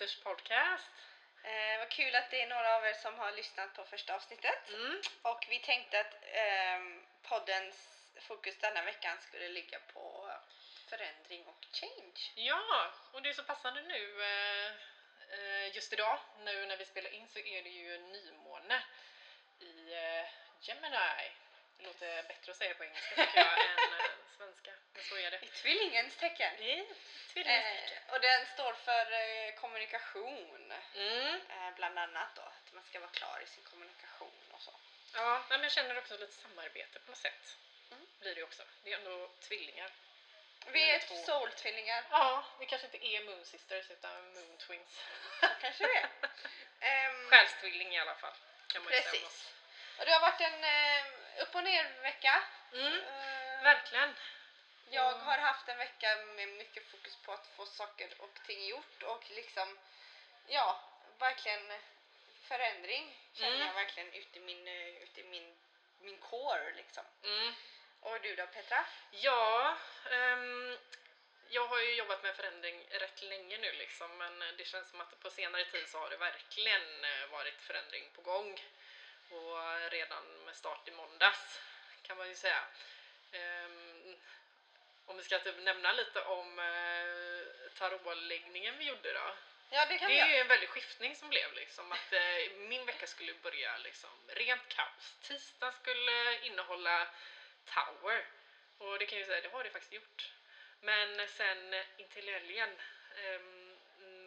Sisters podcast. Eh, vad kul att det är några av er som har lyssnat på första avsnittet. Mm. Och vi tänkte att ehm, poddens fokus denna veckan skulle ligga på förändring och change. Ja, och det är så passande nu eh, eh, just idag, nu när vi spelar in så är det ju nymåne i eh, Gemini. Det låter bättre att säga på engelska tycker jag än eh, svenska, men så är det. I tvillingens tecken. Det är tvillingstecken. Eh, och den står för eh, kommunikation. Mm. Eh, bland annat då, att man ska vara klar i sin kommunikation och så. Ja, men jag känner också lite samarbete på något sätt. Mm. Blir det också. Det är ändå tvillingar. Vi är två. soul-tvillingar, Ja, vi kanske inte är Moon Sisters utan Moon Twins. kanske det är. Ehm, Själstvilling i alla fall. Precis. Och det har varit en eh, upp och ner vecka. Mm, Eh, verkligen. Jag Mm. har haft en vecka med mycket fokus på att få saker och ting gjort och liksom, ja, verkligen förändring känner Mm. jag verkligen ute i min, eh, ute i min, min core liksom. Mm. Och du då Petra? Ja, ehm, jag har ju jobbat med förändring rätt länge nu liksom, men det känns som att på senare tid så har det verkligen eh, varit förändring på gång. Och redan med start i måndags kan man ju säga. Ehm, om vi ska typ nämna lite om eh, tarotläggningen vi gjorde då. Ja det Det är ju en väldig skiftning som blev liksom att eh, min vecka skulle börja liksom rent kaos. Tisdag skulle innehålla Tower och det kan jag ju säga, det har det faktiskt gjort. Men sen intill helgen ehm,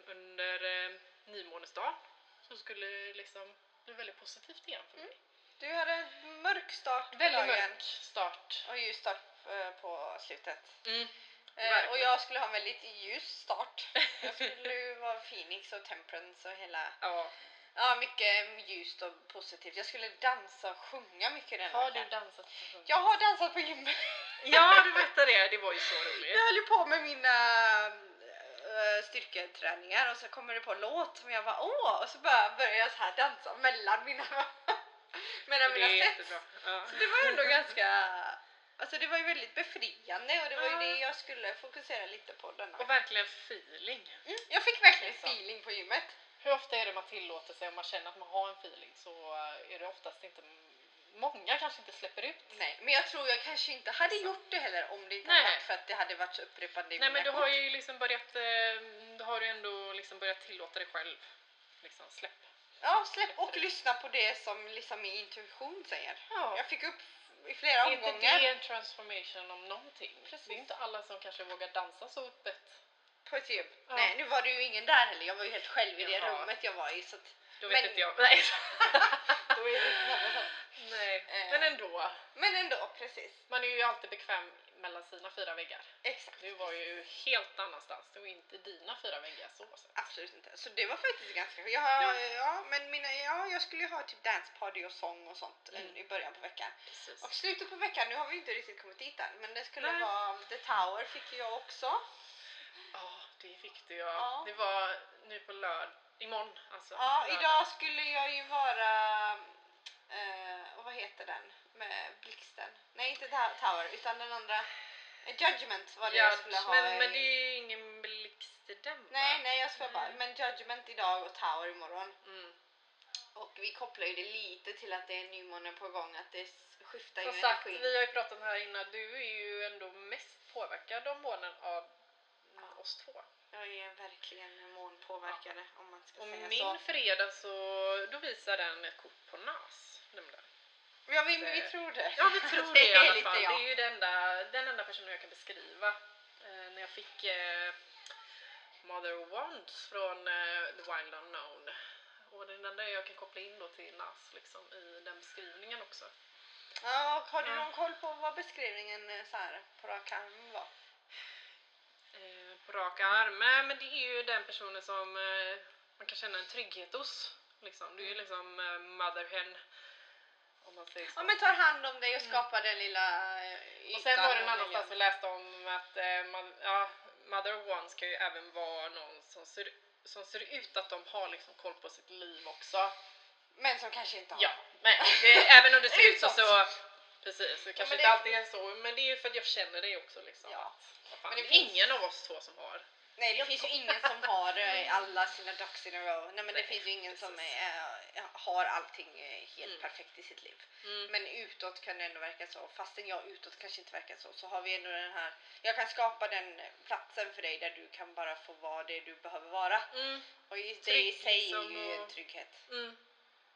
under eh, nymånesdag så skulle det bli väldigt positivt igen för mig. Du hade en mörk start på Väldigt dagen mörk start. och ljus start eh, på slutet. Mm. Eh, och jag skulle ha en väldigt ljus start. Jag skulle vara Phoenix och Temperance och hela Ja. Ja, mycket ljust och positivt. Jag skulle dansa och sjunga mycket den Har du veckan. dansat? på? Jag har dansat på gymmet. Ja, du berättade det. Det var ju så roligt. Jag höll ju på med mina styrketräningar och så kommer det på en låt som jag bara åh och så bara börjar jag så här dansa mellan mina mellan mina jättebra. Ja. Så det var ändå ganska Alltså det var ju väldigt befriande och det var ju det jag skulle fokusera lite på denna. Och verkligen feeling. Mm, jag fick verkligen Liksom. feeling på gymmet. Hur ofta är det man tillåter sig om man känner att man har en feeling så är det oftast inte många kanske inte släpper ut. Nej, men jag tror jag kanske inte hade gjort det heller om det inte Nej. hade varit för att det hade varit så upprepande i Nej mina men du kort. har ju liksom börjat, eh, då har du ändå liksom börjat tillåta dig själv. Liksom släpp. Ja, släpp och lyssna på det som liksom min intuition säger. Ja. Jag fick upp i flera Är inte omgångar det en transformation om någonting? Precis. Det är inte alla som kanske vågar dansa så öppet. på ett gym. Ja. Nej, nu var det ju ingen där heller. Jag var ju helt själv i det Jaha. rummet jag var i. Så att, Då vet Men- inte jag. Nej. då är det inte. Nej. Eh. Men ändå. Men ändå, precis. Man är ju alltid bekväm mellan sina fyra väggar. Exakt. Du var ju helt annanstans. Det var inte dina fyra väggar så sett. Absolut inte. Så det var faktiskt ganska... Jag, Ja. ja. men mina, ja, jag skulle ju ha typ danceparty och sång och sånt Mm. i början på veckan. Precis. Och slutet på veckan, nu har vi inte riktigt kommit dit än, men det skulle Nej. vara The Tower fick jag också. Ja, det fick du ja. Ja. Det var nu på lördag. Imorgon alltså. Ja, Lördag. idag skulle jag ju vara... Eh, och vad heter den? Med blixten. Nej, inte Tower, utan den andra. Eh, Judgment var det jag Judge, skulle ha. men, i- men det är ju ingen blixt i den va? Nej, nej, jag ska bara... Men Judgment idag och Tower imorgon. Mm. Och vi kopplar ju det lite till att det är nymåne på gång, att det skiftar Som ju sagt, energin. vi har ju pratat här innan. Du är ju ändå mest påverkad av månen av Ja. oss två. Jag är verkligen månpåverkade om man ska Och säga min så. fredag så då visar den ett kort på NAS. Nämligen. Ja, vi, vi tror det. Ja, vi tror det, Det i är alla fall. jag. Det är ju den enda, den enda personen jag kan beskriva. Eh, när jag fick eh, Mother of Wands från eh, The Wild Unknown. Och den enda jag kan koppla in då till NAS liksom, i den beskrivningen också. Ja, och har du Ja. någon koll på vad beskrivningen eh, så här, på rak arm var? Eh, raka armar, men det är ju den personen som eh, man kan känna en trygghet hos. Liksom. Det är ju liksom eh, mother hen. Om man säger så. Ja, men tar hand om dig och Mm. skapar den lilla eh, ytan. Och sen var det en annanstans vi läste om att eh, man, ja, Mother of One ska ju även vara någon som ser, som ser ut att de har liksom koll på sitt liv också. Men som kanske inte har. Ja, men det, även om det ser ut så, så Precis, det kanske men inte det- alltid är så, men det är ju för att jag känner dig också liksom. Ja. Fan, Men det det är finns- ingen av oss två som har Nej, det finns ju ingen som har eh, alla sina ducks in a row. Nej, men det Nej, finns ju ingen som precis. är, eh, har allting eh, helt Mm. perfekt i sitt liv. Mm. Men utåt kan det ändå verka så. Fastän jag utåt kanske inte verkar så, så har vi ändå den här... Jag kan skapa den platsen för dig där du kan bara få vara det du behöver vara. Mm. Och det i sig liksom, är ju en trygghet. Mm.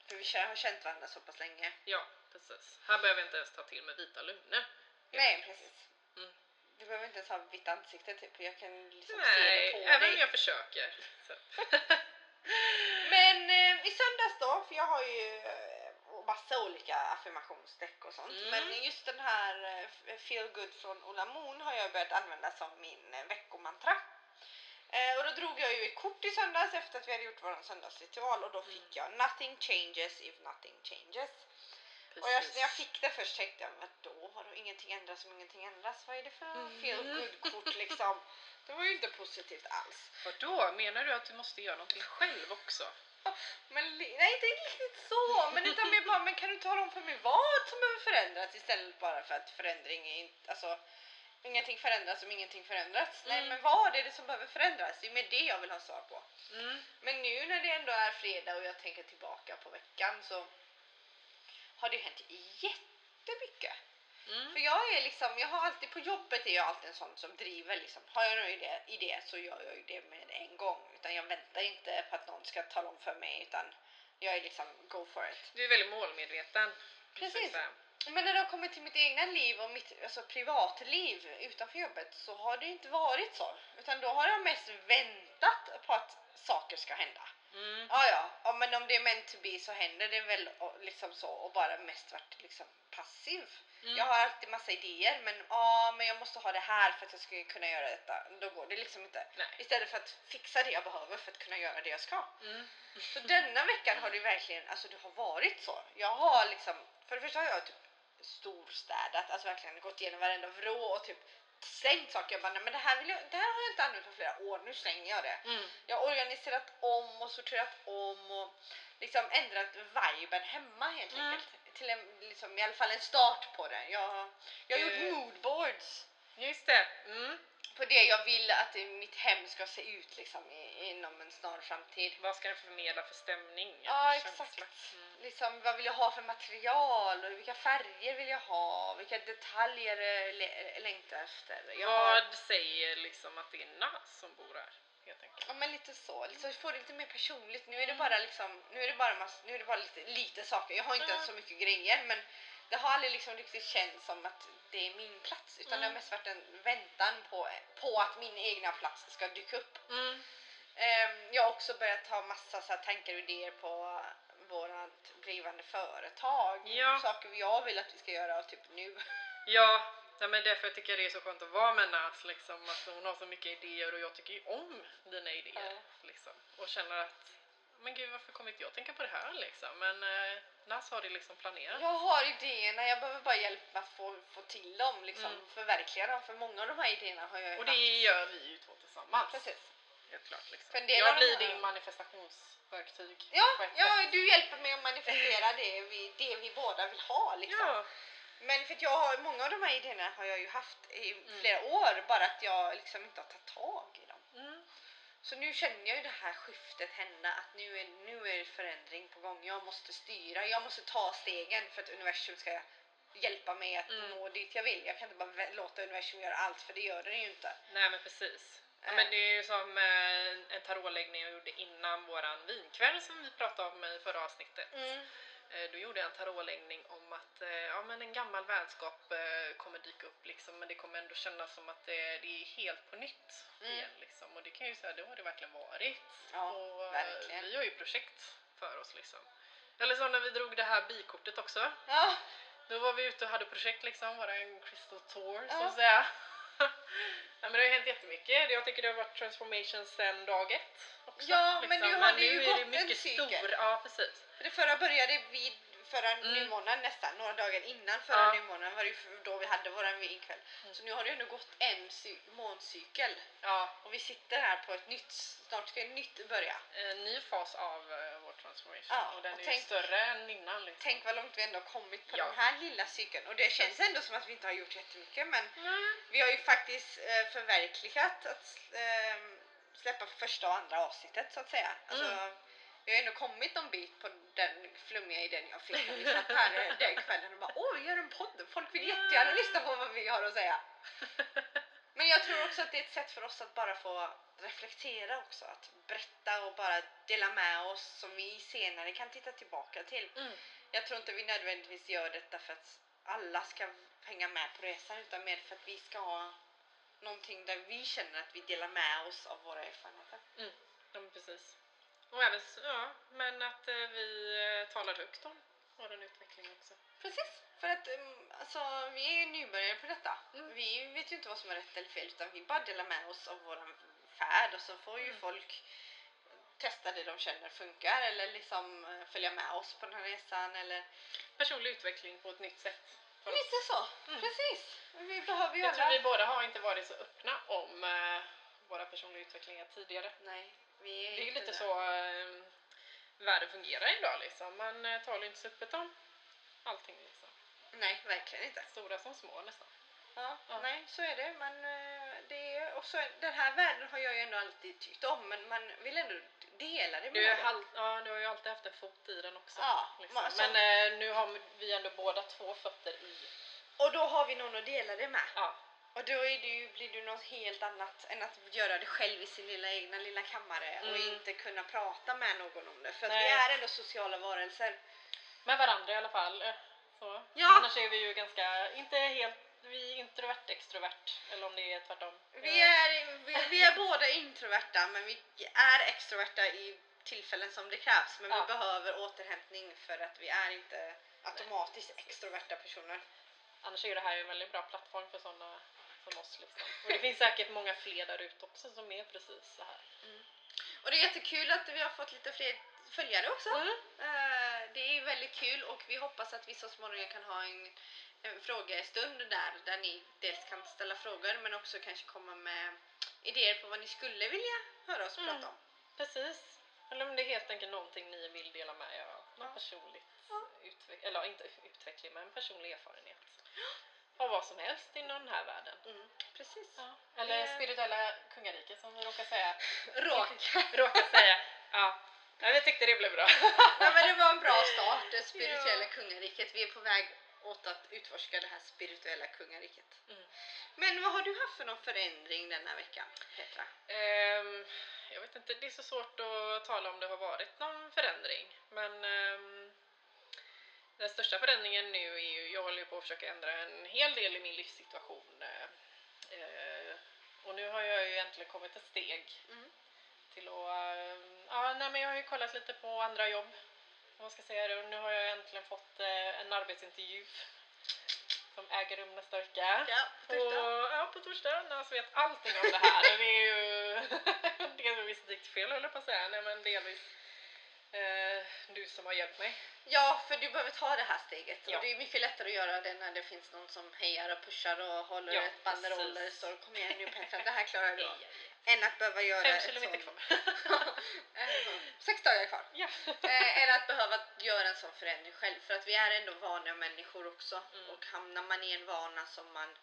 För vi har känt varandra så pass länge. Ja, precis. Här behöver jag inte ens ta till med vita lögner. Nej, precis. Mm. Du behöver inte ens ha vitt ansikte typ. Jag kan liksom se det Nej, på även dig. om jag försöker. Men eh, i söndags då, för jag har ju eh, massa olika affirmationsdeck och sånt. Mm. Men just den här eh, feel good från Ola Moon har jag börjat använda som min eh, veckomantra. Eh, och då drog jag ju ett kort i söndags efter att vi hade gjort vår söndagsritual och då fick Mm. jag nothing changes if nothing changes. Och jag, när jag fick det först tänkte jag, vadå? Vadå ingenting ändras om ingenting ändras? Vad är det för Mm. feel good kort liksom? Det var ju inte positivt alls. Vadå? Menar du att du måste göra någonting själv också? Men nej, inte riktigt så. Men utan mer bara, men kan du tala om för mig vad som behöver förändras istället bara för att förändring är inte, alltså ingenting förändras om ingenting förändrats. Nej, Mm. men vad är det som behöver förändras? Det är med det jag vill ha svar på. Mm. Men nu när det ändå är fredag och jag tänker tillbaka på veckan så har det hänt jättemycket. Mm. För jag är liksom, jag har alltid, på jobbet är jag alltid en sån som driver liksom. Har jag någon idé, idé så gör jag ju det med en gång. Utan jag väntar inte på att någon ska tala om för mig utan jag är liksom go for it. Du är väldigt målmedveten. Precis. Men när det har kommit till mitt egna liv och mitt alltså, privatliv utanför jobbet så har det inte varit så. Utan då har jag mest väntat på att saker ska hända. Mm. Ja, ja, ja, men om det är meant to be så händer det väl och, liksom så och bara mest varit liksom passiv. Mm. Jag har alltid massa idéer men ja, men jag måste ha det här för att jag ska kunna göra detta. Då går det liksom inte. Nej. Istället för att fixa det jag behöver för att kunna göra det jag ska. Mm. Så denna veckan har det verkligen, alltså det har varit så. Jag har liksom, för det första har jag typ storstädat, alltså verkligen gått igenom varenda vrå och typ slängt saker. Jag bara, nej men det här, vill jag, det här har jag inte använt på flera år, nu slänger jag det. Mm. Jag har organiserat om och sorterat om och liksom ändrat viben hemma helt Mm. enkelt. Till en, liksom, i alla fall en start på det. Jag, jag har gjort moodboards Just det. Mm. På det jag vill att mitt hem ska se ut liksom, i, inom en snar framtid. Vad ska den förmedla för stämning? Ja, exakt. Mm. Liksom, vad vill jag ha för material och vilka färger vill jag ha? Vilka detaljer lä- längtar jag efter? Jag har, Vad säger liksom att det är Nas som bor här? Ja, men lite så. Liksom, få det lite mer personligt. Nu är det Mm. bara, liksom, nu är det bara, mass, nu är det bara lite, lite saker. Jag har inte Mm. ens så mycket grejer men det har aldrig liksom riktigt känts som att det är min plats utan det har Mm. mest varit en väntan på, på att min egna plats ska dyka upp. Mm. Ehm, jag har också börjat ha massa så tankar och idéer på vårt blivande företag. Ja. Saker jag vill att vi ska göra typ nu. Ja, ja, men därför tycker jag det är så skönt att vara med Nas. Liksom. Alltså, hon har så mycket idéer och jag tycker ju om dina idéer. Liksom. Och känner att, men gud varför kommer inte jag tänka på det här liksom? Men eh, Nas har det liksom planerat. Jag har idéerna, jag behöver bara hjälp att få, få till dem, liksom, Mm. förverkliga dem. För många av de här idéerna har jag ju Och det haft. gör vi ju två tillsammans. Precis. Helt klart. Liksom. Jag blir här- din manifestationsverktyg. Ja, ja, du hjälper mig att manifestera det vi, det vi båda vill ha. Liksom. ja. Men för jag har, många av de här idéerna har jag ju haft i Mm. flera år, bara att jag liksom inte har tagit tag i dem. Mm. Så nu känner jag ju det här skiftet hända, att nu är, nu är förändring på gång. Jag måste styra, jag måste ta stegen för att universum ska hjälpa mig att Mm. nå dit jag vill. Jag kan inte bara låta universum göra allt, för det gör den ju inte. Nej men precis. Ja, Eh. men det är ju som eh, en tarotläggning jag gjorde innan våran vinkväll som vi pratade om i förra avsnittet. Eh, Då gjorde jag en tarotläggning om att eh, ja, men en gammal vänskap eh, kommer dyka upp liksom, men det kommer ändå kännas som att det, det är helt på nytt Mm. igen. Liksom. Och det kan jag ju säga, det har det verkligen varit. Ja, och, eh, verkligen. Vi har ju projekt för oss liksom. Eller så när vi drog det här bikortet också. Ja, Då var vi ute och hade projekt liksom, en crystal tour så att säga. Ja, men det har ju hänt jättemycket. Jag tycker det har varit transformation sedan dag ett. Också, liksom. Ja, men nu har det ju gått en mycket cykel. stor, ja precis. det förra började vid förra Mm. nymånen nästan, några dagar innan förra Ja. nymånen var det ju då vi hade våran vinkväll. Mm. Så nu har det ju ändå gått en cy- måncykel Ja, och vi sitter här på ett nytt, snart ska ett nytt börja. en ny fas av uh, vår transformation Ja, och den och är tänk- ju större än innan. Liksom. Tänk vad långt vi ändå har kommit på Ja. den här lilla cykeln och det känns ändå som att vi inte har gjort jättemycket men Mm. vi har ju faktiskt eh, förverkligat att, ehm, släppa första och andra avsnittet så att säga. Alltså, Mm. Vi har ändå kommit en bit på den flummiga idén jag fick när vi satt här den kvällen och bara åh vi gör en podd, folk vill jättegärna lyssna på vad vi har att säga. Men jag tror också att det är ett sätt för oss att bara få reflektera också, att berätta och bara dela med oss som vi senare kan titta tillbaka till. Mm. Jag tror inte vi nödvändigtvis gör detta för att alla ska hänga med på resan utan mer för att vi ska ha någonting där vi känner att vi delar med oss av våra erfarenheter. Mm. Ja, precis. Och även, ja, men att eh, vi eh, talar högt om vår utveckling också. Precis, för att um, alltså, vi är nybörjare på detta. Mm. Vi vet ju inte vad som är rätt eller fel utan vi bara delar med oss av vår färd och så får ju Mm. folk testa det de känner funkar eller liksom eh, följa med oss på den här resan eller Personlig utveckling på ett nytt sätt. lite så. Mm. Precis. Vi behöver ju Jag tror alla... vi båda har inte varit så öppna om eh, våra personliga utvecklingar tidigare. Nej, vi är Det är ju lite där. så eh, världen fungerar idag liksom. Man eh, talar inte så öppet om allting liksom. Nej, verkligen inte. Stora som små nästan. Ja, Ja. nej så är det. Men eh, det är också, den här världen har jag ju ändå alltid tyckt om men man vill ändå dela det Du, med någon. hal- ja, du har ju alltid haft en fot i den också. Ja, liksom. som- Men eh, nu har vi ändå båda två fötter i. Och då har vi någon att dela det med. Ja, Och då är det ju, blir det något helt annat än att göra det själv i sin lilla egna lilla kammare och Mm. inte kunna prata med någon om det. För vi är ändå sociala varelser. med varandra i alla fall. Så. Ja. Annars är vi ju ganska, inte helt, vi är introvert extrovert. Eller om det är tvärtom. Vi är, vi, vi är båda introverta men vi är extroverta i tillfällen som det krävs. Men Ja. vi behöver återhämtning för att vi är inte automatiskt extroverta personer. Annars är ju det här en väldigt bra plattform för sådana som oss. Liksom. Och det finns säkert många fler där ute också som är precis så här. Och det är jättekul att vi har fått lite fler följare också. Mm. Eh, det är väldigt kul och vi hoppas att vi så småningom kan ha en, en frågestund där, där ni dels kan ställa frågor men också kanske komma med idéer på vad ni skulle vilja höra oss Mm. prata om. Precis. Eller om det är helt enkelt någonting ni vill dela med er av. Någon Ja. personligt Ja. eller inte utveckling men personlig erfarenhet. Av vad som helst inom den här världen. Mm, precis. Ja. Eller Det- spirituella kungariket som vi råkar säga. Råka. råkar säga. Ja. ja, vi tyckte det blev bra. ja, men det var en bra start, det spirituella Ja. kungariket. Vi är på väg åt att utforska det här spirituella kungariket. Mm. Men vad har du haft för någon förändring denna veckan, Petra? Ehm, jag vet inte, det är så svårt att tala om det har varit någon förändring. Men ehm, den största förändringen nu är ju, jag håller ju på att försöka ändra en hel del i min livssituation. eh, eh, och nu har jag ju äntligen kommit ett steg Mm. till att, ehm, ja nej men jag har ju kollat lite på andra jobb. Om man ska säga det. Och nu har jag äntligen fått eh, en arbetsintervju som äger rum nästa vecka. Ja, På, torsdag. ja, på torsdag. När vet allting om det här. Det är ju delvis ditt fel höll jag på att säga. Nej, men delvis eh, du som har hjälpt mig. Ja, för du behöver ta det här steget. Ja. Och det är mycket lättare att göra det när det finns någon som hejar och pushar och håller Ja, ett banderoller precis. så kom igen nu Petra, det här klarar du. Än att behöva göra Fem kilometer sån- kvar. Sex dagar kvar. ja. Eh, än att behöva göra en sån förändring själv. För att vi är ändå vanliga människor också. Mm. Och hamnar man i en vana som man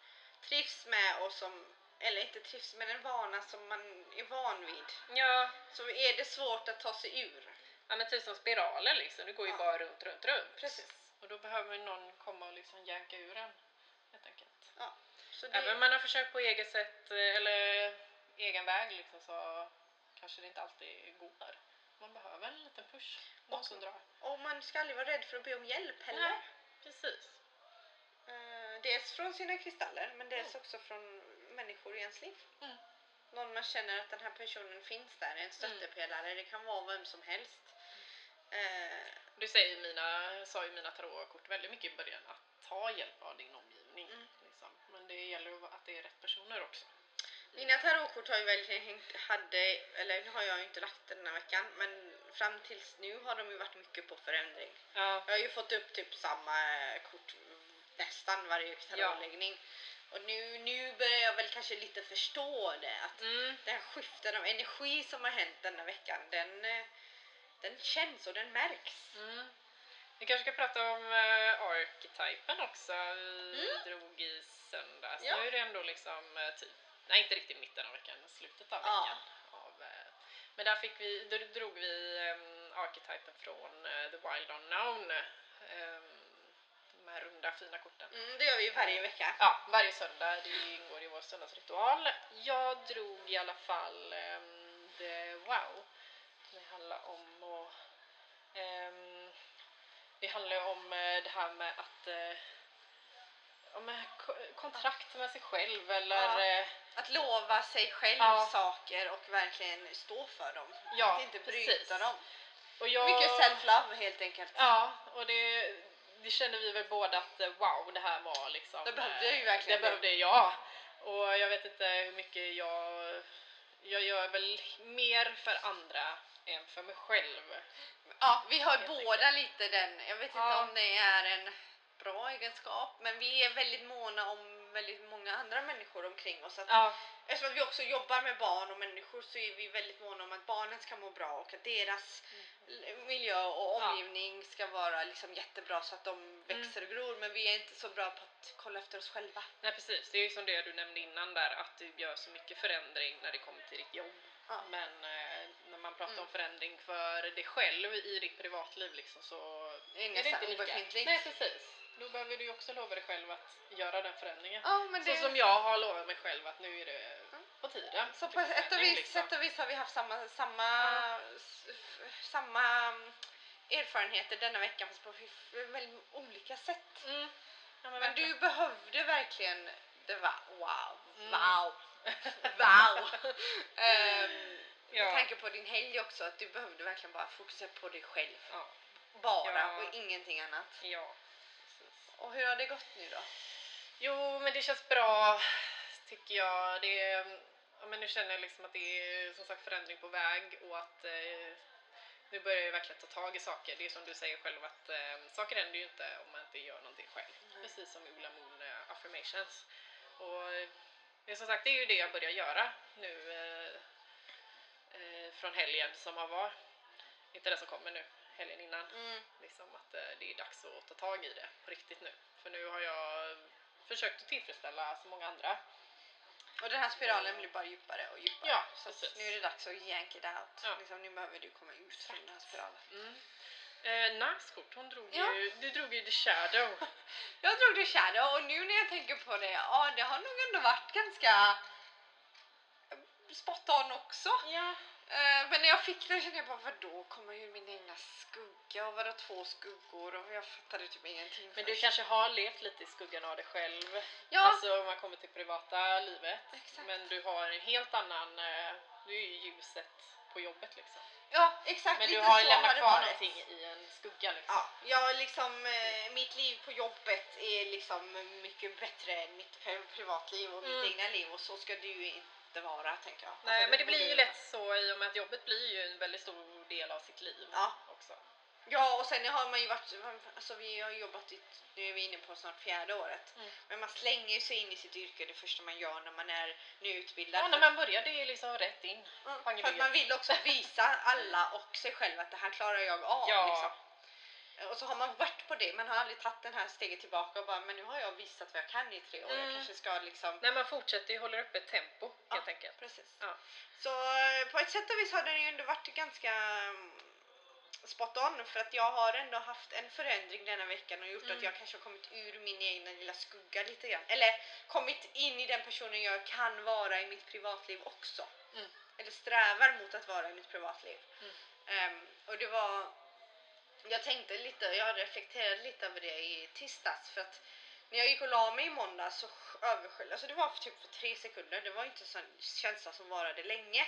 trivs med och som, eller inte trivs men en vana som man är van vid. ja. Så är det svårt att ta sig ur. Ja men typ som spiraler liksom. Det går ju Ja. bara runt, runt, runt. Precis. Och då behöver någon komma och liksom jämka ur en. Helt enkelt. Så det, Även om man har försökt på eget sätt eh, eller egen väg liksom så kanske det inte alltid går. Man behöver en liten push. Någon Och- som drar. och man ska aldrig vara rädd för att be om hjälp heller. Nej, precis. Eh, dels från sina kristaller men dels Mm. också från människor i ens liv. Mm. Någon man känner att den här personen finns där, en stöttepelare. Det kan vara vem som helst. Du säger mina, sa ju mina tarotkort väldigt mycket i början att ta hjälp av din omgivning. Mm. Liksom. Men det gäller ju att det är rätt personer också. mina tarotkort har ju verkligen hängt, hade, eller nu har jag ju inte lagt den här veckan, men fram tills nu har de ju varit mycket på förändring. Ja. Jag har ju fått upp typ samma kort nästan varje tarotläggning. Och nu, nu börjar jag väl kanske lite förstå det. Att Mm. den här skiften av energi som har hänt denna veckan, den, eh, den känns och den märks. Mm. Vi kanske ska prata om uh, archetypen också. Vi Mm. drog i söndags. Ja. Nu är det ändå liksom uh, typ, nej inte riktigt mitten av veckan, slutet av Ja. veckan. Av uh, Men där fick vi, då drog vi um, archetypen från eh, The Wild Unknown. ehm, de här runda fina korten. Mm, det gör vi ju varje vecka. Ja, varje söndag. Det ingår i vår söndagsritual. Jag drog i alla fall um, The Wow. Det handlar om att... ehm, det handlar om eh, det här med att... Uh, om eh, ko- kontrakt med sig själv eller... Ja. eh, Att lova sig själv Ja. saker och verkligen stå för dem. Ja, att inte bryta precis. dem. och jag, Mycket self-love helt enkelt. Ja, och det, det kände vi väl båda att eh, wow, det här var liksom... Det behövde eh, jag ju verkligen. Det behövde jag. Och jag vet inte hur mycket jag... Jag gör väl mer för andra än för mig själv. Ja, vi har Helt båda lite den, jag vet inte Ja. om det är en bra egenskap, men vi är väldigt måna om väldigt många andra människor omkring oss. Att Ja, Eftersom vi också jobbar med barn och människor så är vi väldigt måna om att barnen ska må bra och att deras l- miljö och Ja. omgivning ska vara liksom jättebra så att de växer och gror. Men vi är inte så bra på att kolla efter oss själva. nej precis. Det är ju som det du nämnde innan där, att du gör så mycket förändring när det kommer till ditt jobb. Ja. Men eh, man pratar om Mm. förändring för dig själv i ditt privatliv liksom så är är det inte lika. obefintligt. Nej precis. Då behöver du ju också lova dig själv att göra den förändringen. Ja, men det... Så som jag har lovat mig själv att nu är det Mm. på tiden. Så på ett och vis, liksom. sätt och vis har vi haft samma, samma, f- samma mm, erfarenheter denna veckan fast på väldigt olika sätt. Mm. Ja, men Men du behövde verkligen det var wow, Mm. wow, wow. Ehm, Ja. Med tanke på din helg också, att du behövde verkligen bara fokusera på dig själv. Ja, Bara Ja. och ingenting annat. ja. Precis. Och hur har det gått nu då? Jo, men det känns bra tycker jag. Det men nu känner jag liksom att det är som sagt förändring på väg och att eh, nu börjar jag verkligen ta tag i saker. Det är som du säger själv att eh, saker händer ju inte om man inte gör någonting själv. Nej. Precis som Ola Moon eh, affirmations. Och eh, det är som sagt, det är ju det jag börjar göra nu eh, från helgen som har varit. Inte den som kommer nu, helgen innan. Mm. Liksom att eh, det är dags att ta tag i det på riktigt nu. För nu har jag försökt att tillfredsställa så många andra. Och den här spiralen blir bara djupare och djupare. Ja, så nu är det dags att yank it out. Ja. Liksom, nu behöver du komma ut från den här spiralen. Mm. Eh, nice kort, hon drog Ja. ju, du drog ju The Shadow. Jag drog The Shadow och nu när jag tänker på det, ja det har nog ändå varit ganska eh, spot on också. ja. Eh, men när jag fick den kände jag bara, vadå kommer ju min egna skugga och vadå två skuggor och jag fattade typ ingenting. Men du först. kanske har levt lite i skuggan av dig själv. Ja, Alltså om man kommer till privata livet. Exakt. Men du har en helt annan, eh, du är ju ljuset på jobbet liksom. ja exakt Men du har lämnat kvar någonting i en skugga liksom. Ja, jag liksom, eh, mitt liv på jobbet är liksom mycket bättre än mitt pri- privatliv och Mm. mitt egna liv och så ska det ju inte vara tänker jag. Nej Alltså, men det blir ju lätt så i och med att jobbet blir ju en väldigt stor del av sitt liv Ja. också. Ja och sen har man ju varit, alltså vi har jobbat i, nu är vi inne på snart fjärde året. Mm. Men man slänger ju sig in i sitt yrke det första man gör när man är nyutbildad. Ja, när man börjar det är liksom rätt in. Mm, för att man vill också visa alla och sig själv att det här klarar jag av. Ja. Liksom. Och så har man varit på det, man har aldrig tagit den här steget tillbaka och bara men nu har jag visat vad jag kan i tre år. Jag Mm. kanske ska liksom... När man fortsätter ju håller uppe ett tempo Ja. helt enkelt. Precis. Ja. Så eh, på ett sätt och vis har den ju ändå varit ganska mm, spot on för att jag har ändå haft en förändring denna veckan och gjort Mm. att jag kanske har kommit ur min egna lilla skugga lite grann. Eller kommit in i den personen jag kan vara i mitt privatliv också. Mm. Eller strävar mot att vara i mitt privatliv. Ehm, och det var... Jag tänkte lite, jag reflekterade lite över det i tisdags för att när jag gick och la mig i måndag så översköljde, alltså det var för typ för tre sekunder, det var inte en sån känsla som varade länge.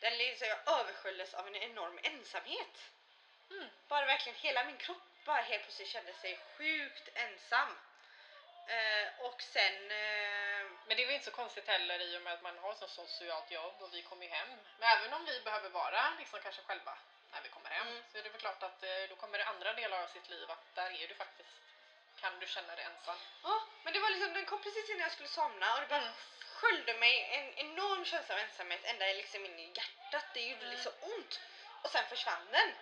Den liksom, jag översköljdes av en enorm ensamhet. Mm. Bara verkligen hela min kropp bara helt plötsligt kände sig sjukt ensam. Eh, och sen... Eh, Men det är väl inte så konstigt heller i och med att man har ett så socialt jobb och vi kommer ju hem. Men även om vi behöver vara liksom kanske själva när vi kommer hem Mm. så är det väl klart att eh, då kommer det andra delar av sitt liv att där är du faktiskt, kan du känna dig ensam. ja, men det var liksom, den kom precis innan jag skulle somna och det bara Mm. sköljde mig en enorm känsla av ensamhet ända liksom in i hjärtat. Det gjorde Mm. liksom ont. Och sen försvann den.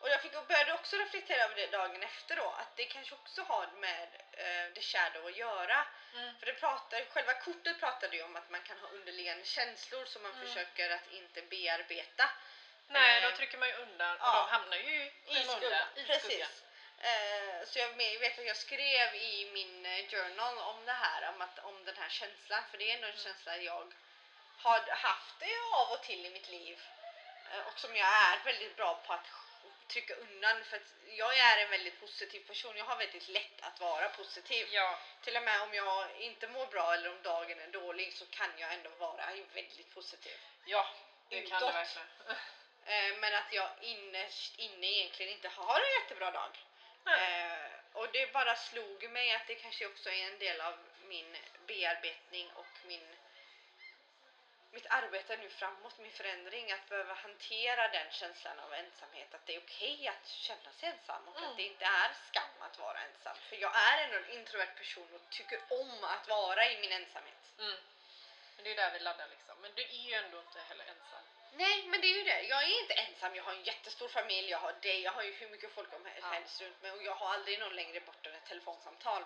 Och jag fick, och började också reflektera över det dagen efter då, att det kanske också har med eh, the shadow att göra. Mm. För det pratar, själva kortet pratade ju om att man kan ha underliggande känslor som man Mm. försöker att inte bearbeta. Nej, Eh, då trycker man ju undan och ja. de hamnar ju i skuggan, precis. Eh, så jag vet att jag skrev i min eh, journal om det här, om, att, om den här känslan, för det är ändå en Mm. känsla jag har haft det av och till i mitt liv eh, och som jag är väldigt bra på att trycka undan för att jag är en väldigt positiv person. Jag har väldigt lätt att vara positiv. Ja, Till och med om jag inte mår bra eller om dagen är dålig så kan jag ändå vara väldigt positiv. ja, det kan det Utåt. verkligen. Eh, men att jag innerst inne egentligen inte har en jättebra dag. Eh, och det bara slog mig att det kanske också är en del av min bearbetning och min mitt arbete nu framåt, min förändring, att behöva hantera den känslan av ensamhet, att det är okej att känna sig ensam och Mm. att det inte är skam att vara ensam. För jag är ändå en introvert person och tycker om att vara i min ensamhet. Mm. Men det är där vi laddar liksom. Men du är ju ändå inte heller ensam. Nej, men det är ju det. Jag är inte ensam. Jag har en jättestor familj. Jag har dig. Jag har ju hur mycket folk om Ja. helst runt mig och jag har aldrig någon längre bort än ett telefonsamtal.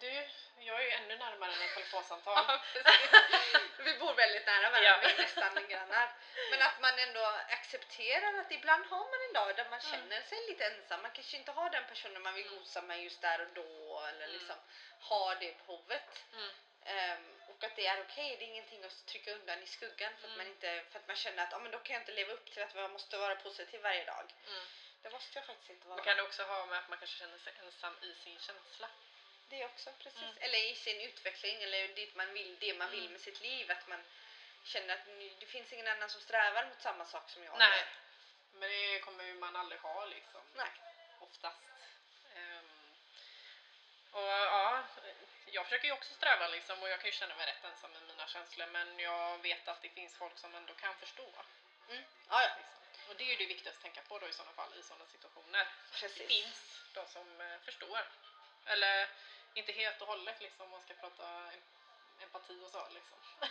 Du, jag är ju ännu närmare än ett telefonsamtal. Ja, vi bor väldigt nära varandra. Ja. Vi är nästan grannar. Men att man ändå accepterar att ibland har man en dag där man Mm. känner sig lite ensam. Man kanske inte har den personen man vill Mm. gosa med just där och då eller Mm. liksom har det behovet. Mm. Ehm, och att det är okej, det är ingenting att trycka undan i skuggan för att, Mm. man, inte, för att man känner att ah, men då kan jag inte leva upp till att jag måste vara positiv varje dag. Mm. Det måste jag faktiskt inte vara. Då kan det också ha med att man kanske känner sig ensam i sin känsla. Det också, precis. Mm. Eller i sin utveckling eller dit man vill, det man vill Mm. med sitt liv. Att man känner att det finns ingen annan som strävar mot samma sak som jag Nej. Men det kommer ju man aldrig ha liksom. Nej. Oftast. Ehm, och ja, jag försöker ju också sträva liksom och jag kan ju känna mig rätt ensam med mina känslor men jag vet att det finns folk som ändå kan förstå. Mm. Ja, ja. Liksom. Och det är ju det viktigaste att tänka på då i sådana fall, i sådana situationer. Det Precis. finns de som eh, förstår. Eller inte helt och hållet liksom, om man ska prata em- empati och så liksom.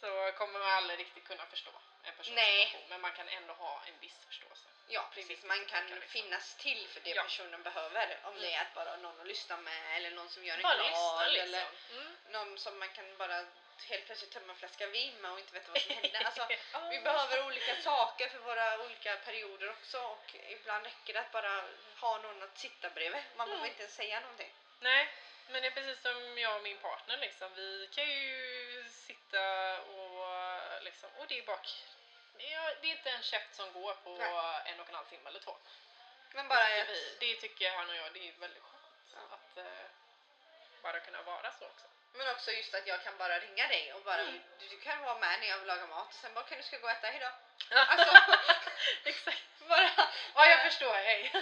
så kommer man aldrig riktigt kunna förstå en persons Nej. situation, men man kan ändå ha en viss förståelse. Ja, Det precis. Man kan liksom. finnas till för det Ja. personen behöver. Om det Mm. är att bara någon att lyssna med eller någon som gör en lyssna liksom. Eller Mm. någon som man kan bara helt plötsligt tömma en flaska vin med och inte veta vad som händer. Alltså, Ja. Vi behöver olika saker för våra olika perioder också och ibland räcker det att bara ha någon att sitta bredvid. Man behöver Mm. inte ens säga någonting. Nej, men det är precis som jag och min partner liksom. Vi kan ju sitta och liksom, och det är bara är, det är inte en käft som går på Nej. en och en halv timme eller två. Men Bara det, tycker vi, det tycker han och jag, det är väldigt skönt Ja. att eh, bara kunna vara så också. Men också just att jag kan bara ringa dig och bara Mm. du, du kan vara med när jag lagar mat och sen bara kan du ska gå och äta hejdå. Alltså exakt. bara, Ja, jag förstår, hej.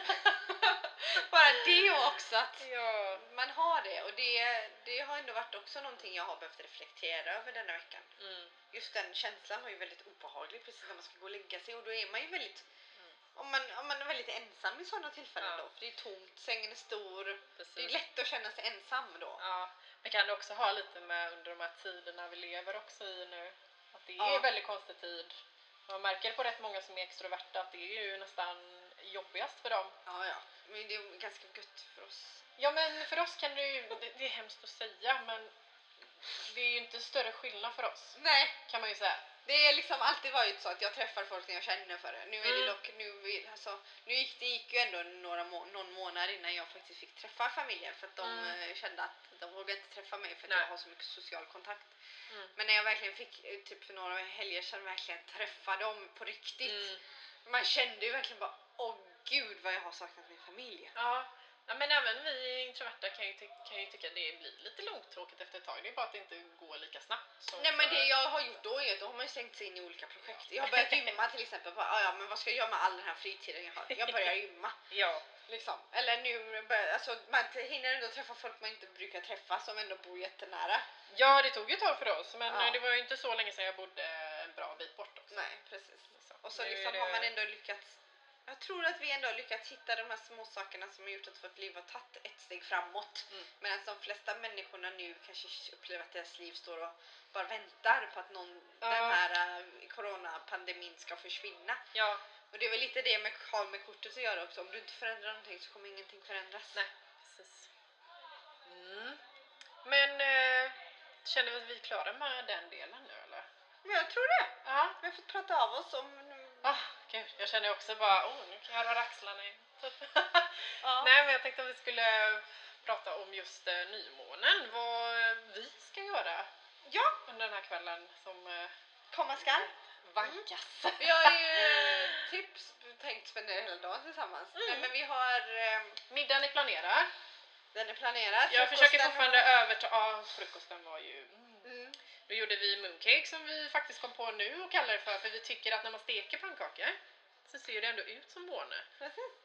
bara det också att ja. man har det och det, det har ändå varit också någonting jag har behövt reflektera över denna veckan. Mm. Just den känslan var ju väldigt obehaglig precis när man ska gå och lägga sig och då är man ju väldigt Mm. om man, om man är väldigt ensam i sådana tillfällen Ja. då, för det är tomt, sängen är stor, det är Precis. lätt att känna sig ensam då. Ja, men kan det också ha lite med under de här tiderna vi lever också i nu? Att det är Ja. väldigt konstig tid. Man märker på rätt många som är extroverta att det är ju nästan jobbigast för dem. Ja, ja. Men det är ganska gött för oss. Ja men för oss kan det ju, det, det är hemskt att säga men det är ju inte större skillnad för oss Nej, kan man ju säga. det är liksom alltid varit så att jag träffar folk när jag känner för det. Nu är det Mm. dock, nu, alltså, nu gick det gick ju ändå några må någon månad innan jag faktiskt fick träffa familjen för att de Mm. eh, kände att de vågade inte träffa mig för att Nej. jag har så mycket social kontakt. Mm. Men när jag verkligen fick, eh, typ för några helger sedan, verkligen träffa dem på riktigt. Mm. Man kände ju verkligen bara, åh gud vad jag har saknat min familj. Ja. Ja, men även vi introverta kan ju, kan ju tycka att det blir lite långtråkigt efter ett tag. Det är bara att det inte går lika snabbt. Nej men det jag har gjort då är att då har man ju slängt sig in i olika projekt. Jag har börjat gymma till exempel. Bara, "Ah, ja, men vad ska jag göra med all den här fritiden jag har? Jag börjar gymma. Ja. Liksom. Eller nu, bör- alltså, man hinner ändå träffa folk man inte brukar träffa som ändå bor jättenära. ja, det tog ju ett tag för oss men Ja. eh, det var ju inte så länge sedan jag bodde en bra bit bort också. Nej precis. Liksom. Och så Nu liksom det- har man ändå lyckats jag tror att vi ändå har lyckats hitta de här små sakerna som har gjort att vårt liv har tagit ett steg framåt. Mm. Medan de flesta människorna nu kanske upplever att deras liv står och bara väntar på att någon, Ja. den här uh, coronapandemin ska försvinna. Ja, Och det är väl lite det med, har med kortet att göra också. Om du inte förändrar någonting så kommer ingenting förändras. Nej, precis. Mm. Men eh, känner vi att vi är klara med den delen nu eller? Men jag tror det. Ja. Vi har fått prata av oss om... Ah, gud, jag känner också bara, oh, nu kan jag röra axlarna igen. Typ. Ja. Nej, men jag tänkte att vi skulle prata om just eh, nymånen, vad eh, vi ska göra ja, under den här kvällen som eh, komma skall. vankas. Vi har ju eh, tips tänkt spendera hela dagen tillsammans. Mm. Nej, men vi har... Eh, Middagen är planerad. den är planerad. Jag försöker fortfarande har- överta... Ja, frukosten var ju... Då gjorde vi mooncake som vi faktiskt kom på nu och kallar det för, för vi tycker att när man steker pannkakor så ser det ändå ut som måne.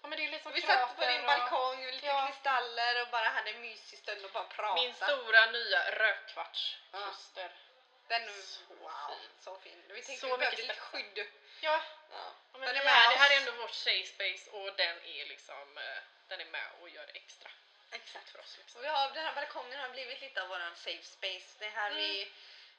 Ja, men det är liksom vi satt på din och- balkong med lite Ja. kristaller och bara hade en mysig stund och bara pratade. Min stora nya rökkvartskluster. Den, Så wow, fin. så fin. Vi tänkte Så vi behövde mycket lite skydd. Ja, Ja. ja, men Den det, är med det här är ändå vårt safe space och den är liksom, eh, den är med och gör det extra Exakt. för oss. Liksom. Och vi har, den här balkongen har blivit lite av våran safe space. Det är här Mm. vi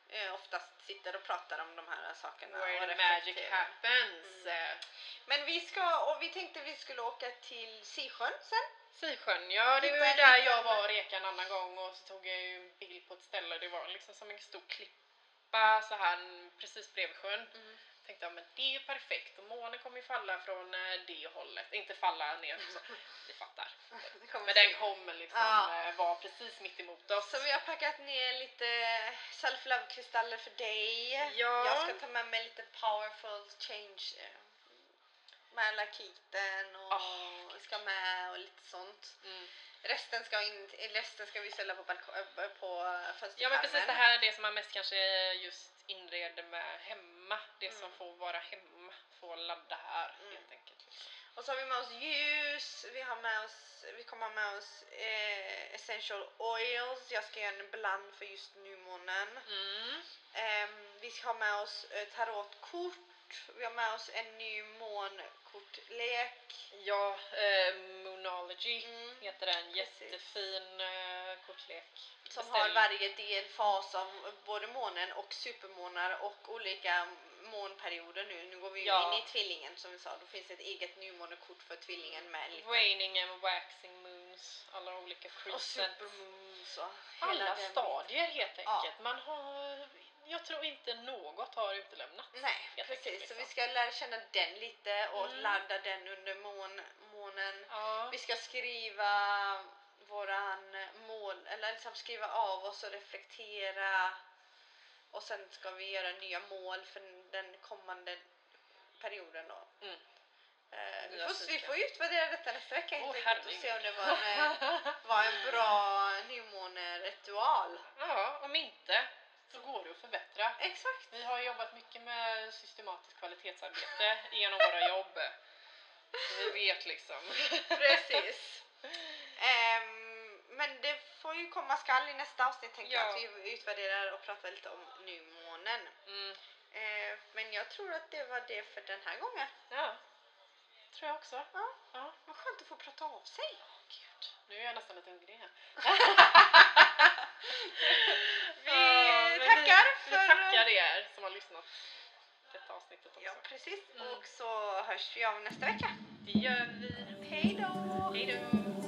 eh, oftast sitter och pratar om de här sakerna. Where the magic happens. Mm. Men vi ska, och vi tänkte vi skulle åka till Sisjön sen. Sisjön, ja det var ju där jag var och reka en annan gång och så tog jag ju en bild på ett ställe det var liksom som en stor klippa så här precis bredvid sjön. Tänkte jag men det är perfekt och månen kommer ju falla från eh, det hållet, inte falla ner så, ni fattar. Men den kommer liksom Ja. eh, vara precis mitt emot oss. Så vi har packat ner lite self-love kristaller för dig. Ja. Jag ska ta med mig lite powerful change eh, malakiten och Åh, ska med och lite sånt. Mm. Resten ska, in, resten ska vi ställa på, balko- på fönsterkarmen. Ja men precis det här är det som man mest kanske just inreder med hemma. Det som Mm. får vara hemma får ladda här Mm. helt enkelt. Liksom. Och så har vi med oss ljus, vi har med oss, vi kommer ha med oss eh, essential oils. Jag ska göra en bland för just nymånen. Mm. Vi ska ha med oss eh, tarotkort. Vi har med oss en ny månkortlek. Ja, eh, Moonology Mm. heter den. Jättefin eh, kortlek. Som Beställ. har varje del fas av både månen och supermånar och olika månperioder nu. Nu går vi ju Ja. in i tvillingen som vi sa. Då finns ett eget nymånekort för tvillingen med en liten Raining and waxing moons, alla olika och crescents. supermoons och hela Alla den stadier helt Ja. enkelt. Man har, jag tror inte något har utelämnats. Nej, precis. enkelt, Så liksom. vi ska lära känna den lite och Mm. ladda den under mån, månen. Ja. Vi ska skriva våran mål, eller liksom skriva av oss och reflektera. Och sen ska vi göra nya mål för den kommande perioden då. Mm. Eh, vi, får, vi får utvärdera detta nästa vecka helt Åh, enkelt och se om det var en, eh, var en bra nymåneritual. ja, om inte så går det att förbättra. Exakt. Vi har jobbat mycket med systematiskt kvalitetsarbete genom våra jobb. Vi vet liksom. Precis. Ehm, men det får ju komma skall i nästa avsnitt tänker jag Ja. att vi utvärderar och pratar lite om nymånen. Mm. Eh, men jag tror att det var det för den här gången. Ja, tror jag också. Ja. Ja. Vad skönt att få prata av sig. Gud, nu är jag nästan lite hungrig här. Tackar för... Vi tackar er som har lyssnat detta avsnittet också. Ja, precis. Mm. Och så hörs vi av nästa vecka. Det gör vi. Hej då! Hej då!